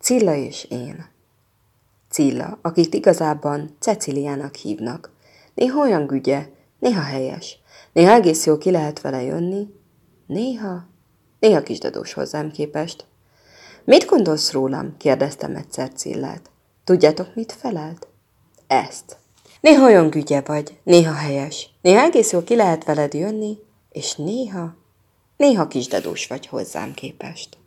Cilla és én. Cilla, akit igazában Ceciliának hívnak. Néha olyan gügye, néha helyes, néha egész jó ki lehet vele jönni, néha, néha kisdadós hozzám képest. Mit gondolsz rólam? kérdeztem egyszer Cillát. Tudjátok, mit felelt? Ezt. Néha olyan gügye vagy, néha helyes, néha egész jó ki lehet veled jönni, és néha, néha kisdadós vagy hozzám képest.